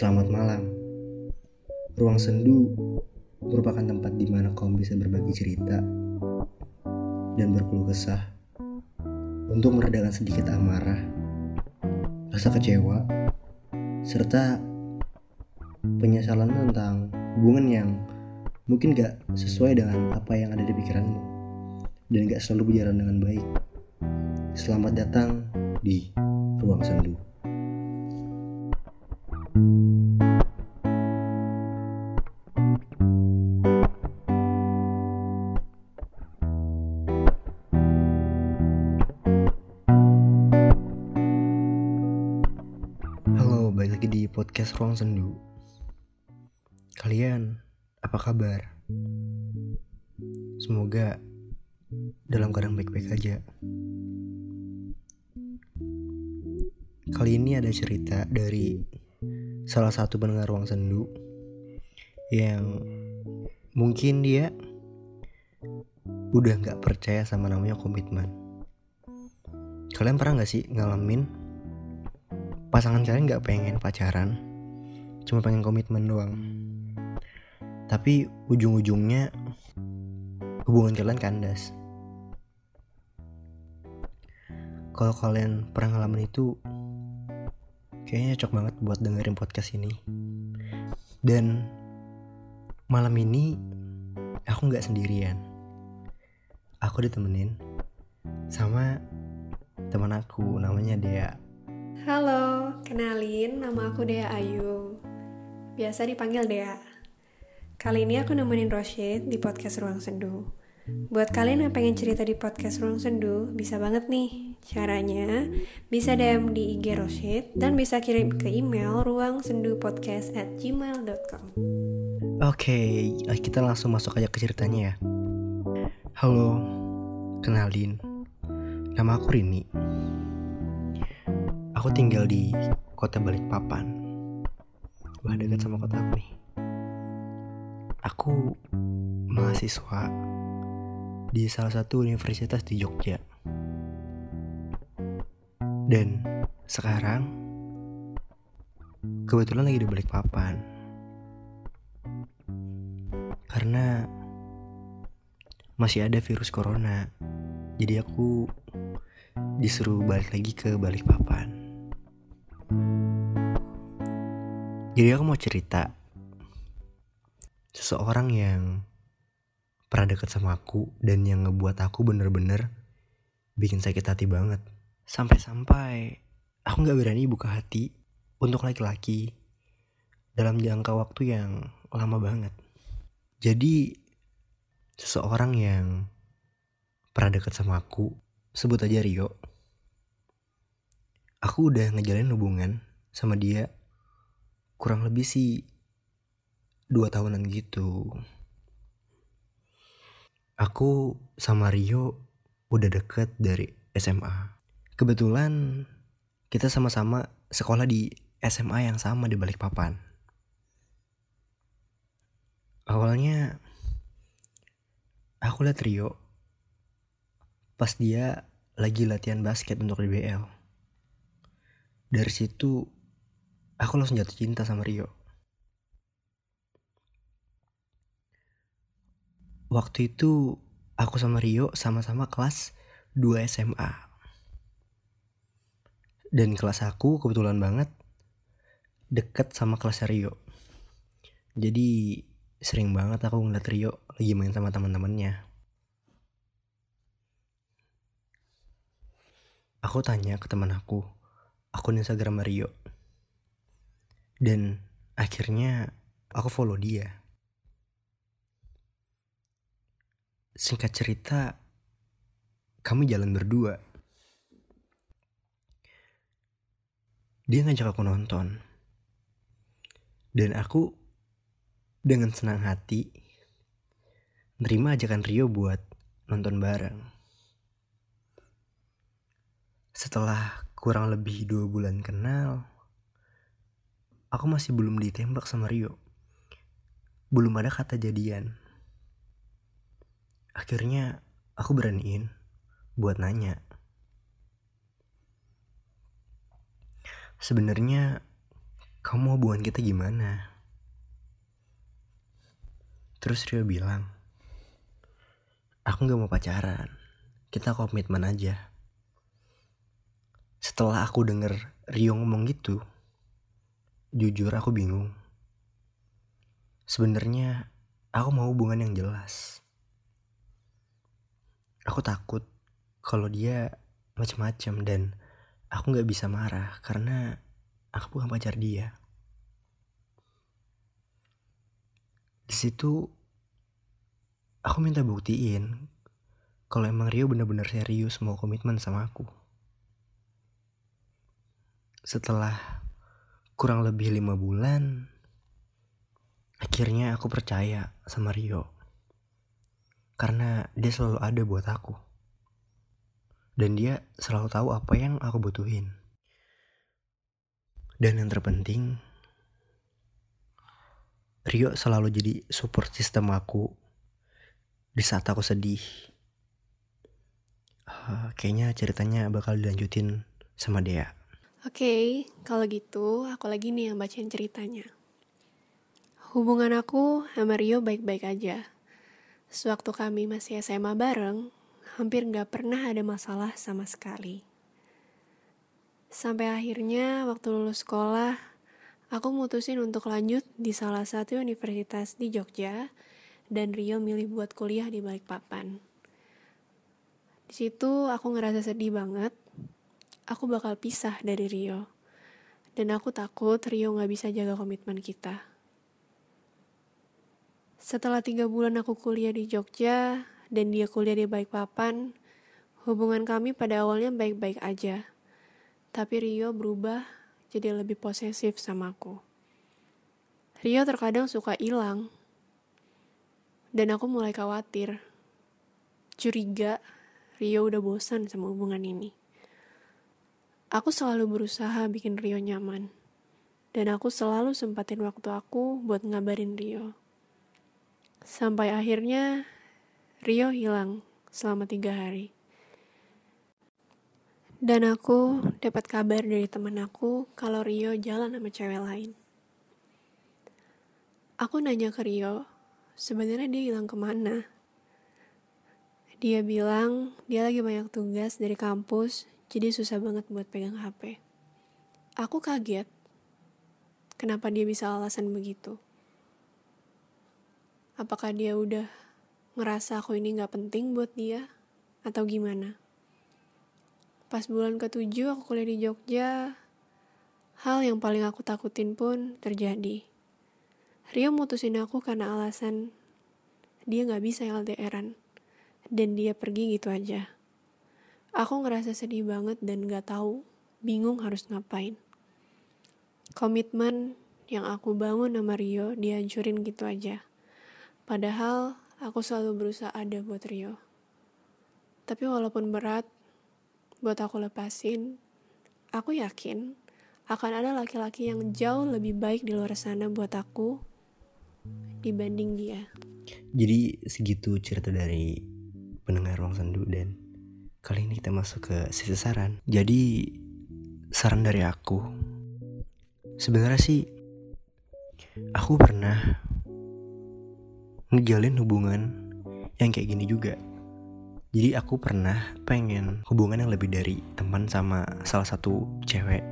Selamat malam. Ruang sendu merupakan tempat di mana kaum bisa berbagi cerita dan berkeluh kesah untuk meredakan sedikit amarah, rasa kecewa, serta penyesalan tentang hubungan yang mungkin gak sesuai dengan apa yang ada di pikiranmu dan gak selalu berjalan dengan baik. Selamat datang di Ruang Sendu. Podcast Ruang Sendu. Kalian apa kabar? Semoga dalam keadaan baik-baik aja. Kali ini ada cerita dari salah satu pendengar Ruang Sendu yang mungkin dia udah nggak percaya sama namanya komitmen. Kalian pernah nggak sih ngalamin pasangan kalian nggak pengen pacaran, cuma pengen komitmen doang. Tapi ujung-ujungnya hubungan kalian kandas. Kalau kalian pernah ngalamin itu, kayaknya cocok banget buat dengerin podcast ini. Dan malam ini aku nggak sendirian. Aku ditemenin sama teman aku namanya Dea. Halo, kenalin nama aku Dea Ayu. Biasa dipanggil Dea. Kali ini aku nemenin Roshid di podcast Ruang Sendu. Buat kalian yang pengen cerita di podcast Ruang Sendu, bisa banget nih. Caranya, bisa DM di IG Roshid dan bisa kirim ke email ruangsendupodcast at gmail.com. Oke, kita langsung masuk aja ke ceritanya ya. Halo, kenalin. Nama aku Rini. Aku tinggal di kota Balikpapan. Wah, dekat sama kota aku nih. Aku mahasiswa di salah satu universitas di Jogja. Dan sekarang kebetulan lagi di Balikpapan. Karena masih ada virus corona. Jadi aku disuruh balik lagi ke Balikpapan. Jadi aku mau cerita seseorang yang pernah deket sama aku dan yang ngebuat aku bener-bener bikin sakit hati banget. Sampai-sampai aku gak berani buka hati untuk laki-laki dalam jangka waktu yang lama banget. Jadi seseorang yang pernah deket sama aku, sebut aja Rio. Aku udah ngejalanin hubungan sama dia kurang lebih sih dua tahunan gitu. Aku sama Rio udah deket dari SMA. Kebetulan kita sama-sama sekolah di SMA yang sama di Balikpapan. Awalnya aku liat Rio pas dia lagi latihan basket untuk DBL. Dari situ aku langsung jatuh cinta sama Rio. Waktu itu aku sama Rio sama-sama kelas 2 SMA. Dan kelas aku kebetulan banget deket sama kelas Rio. Jadi sering banget aku ngeliat Rio lagi main sama teman-temannya. Aku tanya ke teman aku, akun Instagram Rio. Dan akhirnya aku follow dia. Singkat cerita, kami jalan berdua. Dia ngajak aku nonton. Dan aku dengan senang hati nerima ajakan Rio buat nonton bareng. Setelah kurang lebih dua bulan kenal, aku masih belum ditembak sama Rio. Belum ada kata jadian. Akhirnya aku beraniin buat nanya. Sebenarnya kamu hubungan kita gimana? Terus Rio bilang, aku gak mau pacaran, kita komitmen aja. Setelah aku denger Rio ngomong gitu, jujur aku bingung. Sebenarnya aku mau hubungan yang jelas. Aku takut kalau dia macam-macam dan aku nggak bisa marah karena aku bukan pacar dia. Di situ aku minta buktiin kalau emang Rio benar-benar serius mau komitmen sama aku. Setelah kurang lebih lima bulan, akhirnya aku percaya sama Rio. Karena dia selalu ada buat aku. Dan dia selalu tahu apa yang aku butuhin. Dan yang terpenting, Rio selalu jadi support system aku di saat aku sedih. Uh, kayaknya ceritanya bakal dilanjutin sama dia. Oke, okay, kalau gitu aku lagi nih yang bacain ceritanya. Hubungan aku sama Rio baik-baik aja. Sewaktu kami masih SMA bareng, hampir gak pernah ada masalah sama sekali. Sampai akhirnya waktu lulus sekolah, Aku mutusin untuk lanjut di salah satu universitas di Jogja dan Rio milih buat kuliah di Balikpapan. Di situ aku ngerasa sedih banget. Aku bakal pisah dari Rio. Dan aku takut Rio gak bisa jaga komitmen kita. Setelah tiga bulan aku kuliah di Jogja dan dia kuliah di Balikpapan, hubungan kami pada awalnya baik-baik aja. Tapi Rio berubah jadi lebih posesif sama aku. Rio terkadang suka hilang. Dan aku mulai khawatir. Curiga Rio udah bosan sama hubungan ini. Aku selalu berusaha bikin Rio nyaman. Dan aku selalu sempatin waktu aku buat ngabarin Rio. Sampai akhirnya Rio hilang selama tiga hari. Dan aku dapat kabar dari teman aku kalau Rio jalan sama cewek lain. Aku nanya ke Rio, sebenarnya dia hilang ke mana? Dia bilang dia lagi banyak tugas dari kampus, jadi susah banget buat pegang HP. Aku kaget, kenapa dia bisa alasan begitu? Apakah dia udah ngerasa aku ini gak penting buat dia, atau gimana? Pas bulan ketujuh aku kuliah di Jogja, hal yang paling aku takutin pun terjadi. Rio mutusin aku karena alasan dia gak bisa LDRan, dan dia pergi gitu aja. Aku ngerasa sedih banget dan gak tahu, bingung harus ngapain. Komitmen yang aku bangun sama Rio dihancurin gitu aja. Padahal aku selalu berusaha ada buat Rio. Tapi walaupun berat, buat aku lepasin, aku yakin akan ada laki-laki yang jauh lebih baik di luar sana buat aku dibanding dia. Jadi segitu cerita dari pendengar ruang sendu dan kali ini kita masuk ke sisi saran. Jadi saran dari aku sebenarnya sih aku pernah ngejalin hubungan yang kayak gini juga jadi aku pernah pengen hubungan yang lebih dari teman sama salah satu cewek.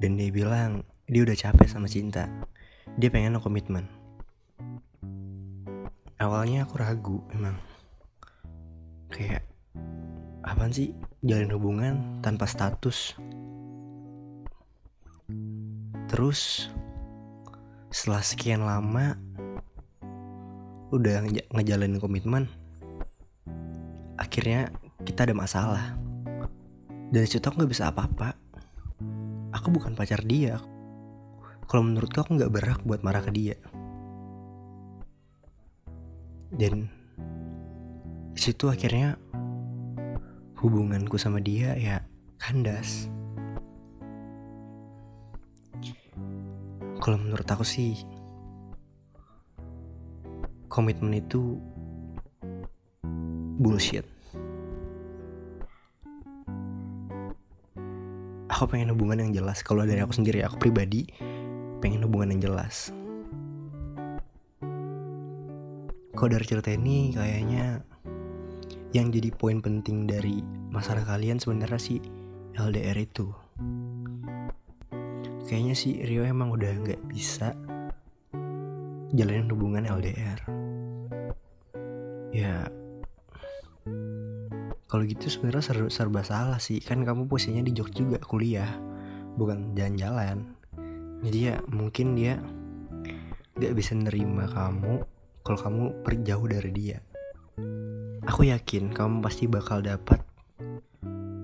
Dan dia bilang dia udah capek sama cinta. Dia pengen komitmen. Awalnya aku ragu emang. Kayak apaan sih? Jalin hubungan tanpa status. Terus setelah sekian lama udah ngejalanin komitmen. Akhirnya kita ada masalah. Dan situ aku nggak bisa apa-apa. Aku bukan pacar dia. Kalau menurutku aku nggak berhak buat marah ke dia. Dan situ akhirnya hubunganku sama dia ya kandas. Kalau menurut aku sih komitmen itu bullshit. Aku pengen hubungan yang jelas. Kalau dari aku sendiri aku pribadi pengen hubungan yang jelas. Kalau dari cerita ini kayaknya yang jadi poin penting dari masalah kalian sebenarnya sih LDR itu. Kayaknya sih Rio emang udah nggak bisa jalanin hubungan LDR. Ya kalau gitu sebenarnya ser serba salah sih kan kamu posisinya di Jogja juga kuliah bukan jalan-jalan jadi ya mungkin dia gak bisa nerima kamu kalau kamu pergi jauh dari dia aku yakin kamu pasti bakal dapat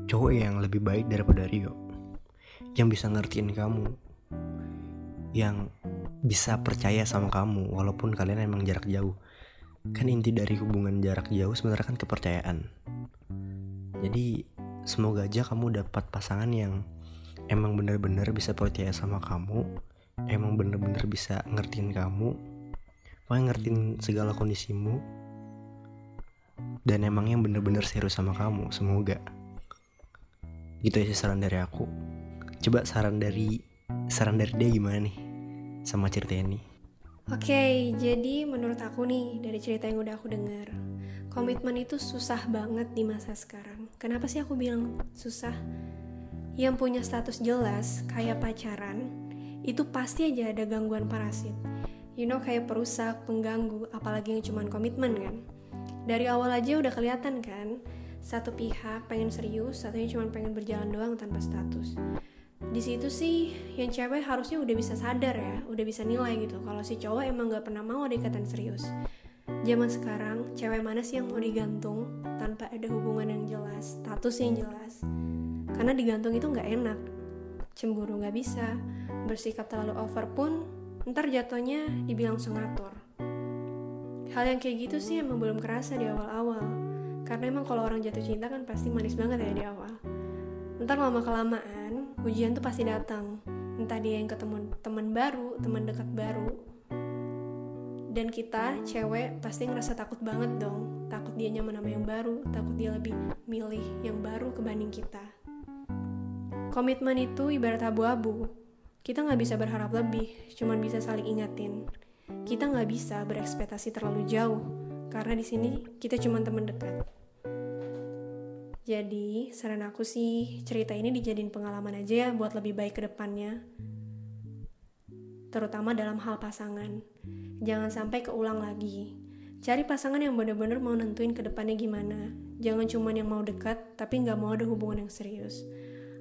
cowok yang lebih baik daripada Rio. Yang bisa ngertiin kamu. Yang bisa percaya sama kamu walaupun kalian emang jarak jauh. Kan inti dari hubungan jarak jauh sebenarnya kan kepercayaan. Jadi semoga aja kamu dapat pasangan yang emang bener-bener bisa percaya sama kamu emang bener-bener bisa ngertiin kamu pokoknya ngertiin segala kondisimu dan emang yang bener-bener serius sama kamu semoga. Gitu aja saran dari aku. Coba saran dari saran dari dia gimana nih? Sama cerita ini Oke, okay, jadi menurut aku nih dari cerita yang udah aku dengar, komitmen itu susah banget di masa sekarang. Kenapa sih aku bilang susah? yang punya status jelas kayak pacaran itu pasti aja ada gangguan parasit. You know kayak perusak pengganggu apalagi yang cuman komitmen kan dari awal aja udah kelihatan kan satu pihak pengen serius satunya cuma pengen berjalan doang tanpa status. Di situ sih yang cewek harusnya udah bisa sadar ya udah bisa nilai gitu kalau si cowok emang gak pernah mau ada serius. Zaman sekarang cewek mana sih yang mau digantung tanpa ada hubungan yang jelas status yang jelas? Karena digantung itu nggak enak cemburu nggak bisa bersikap terlalu over pun ntar jatuhnya dibilang sengator hal yang kayak gitu sih emang belum kerasa di awal-awal. Karena emang kalau orang jatuh cinta kan pasti manis banget ya di awal. Ntar lama kelamaan ujian tuh pasti datang. Entah dia yang ketemu teman baru teman dekat baru. Dan kita cewek pasti ngerasa takut banget dong. Takut dia nyaman sama yang baru takut dia lebih milih yang baru kebanding kita. Komitmen itu ibarat abu-abu. Kita nggak bisa berharap lebih, cuman bisa saling ingatin. Kita nggak bisa berekspektasi terlalu jauh, karena di sini kita cuma teman dekat. Jadi, saran aku sih, cerita ini dijadiin pengalaman aja ya buat lebih baik ke depannya. Terutama dalam hal pasangan. Jangan sampai keulang lagi. Cari pasangan yang bener-bener mau nentuin ke depannya gimana. Jangan cuma yang mau dekat, tapi nggak mau ada hubungan yang serius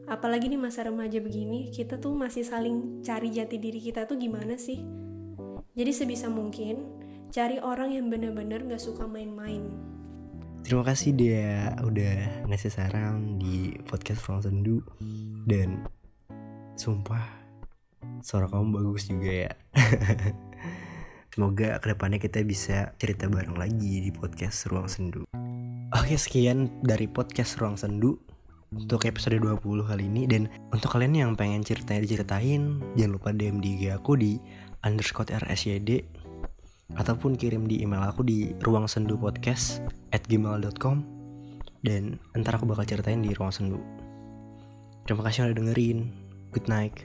apalagi di masa remaja begini kita tuh masih saling cari jati diri kita tuh gimana sih jadi sebisa mungkin cari orang yang bener-bener gak suka main-main. Terima kasih dia udah ngasih saran di podcast Ruang Sendu. Dan sumpah suara kamu bagus juga ya. Semoga ke depannya kita bisa cerita bareng lagi di podcast Ruang Sendu. Oke sekian dari podcast Ruang Sendu untuk episode 20 kali ini. Dan untuk kalian yang pengen ceritanya diceritain jangan lupa DM di IG aku di underscore rsyd ataupun kirim di email aku di ruang sendu podcast at gmail.com dan ntar aku bakal ceritain di ruang sendu terima kasih udah dengerin. Good night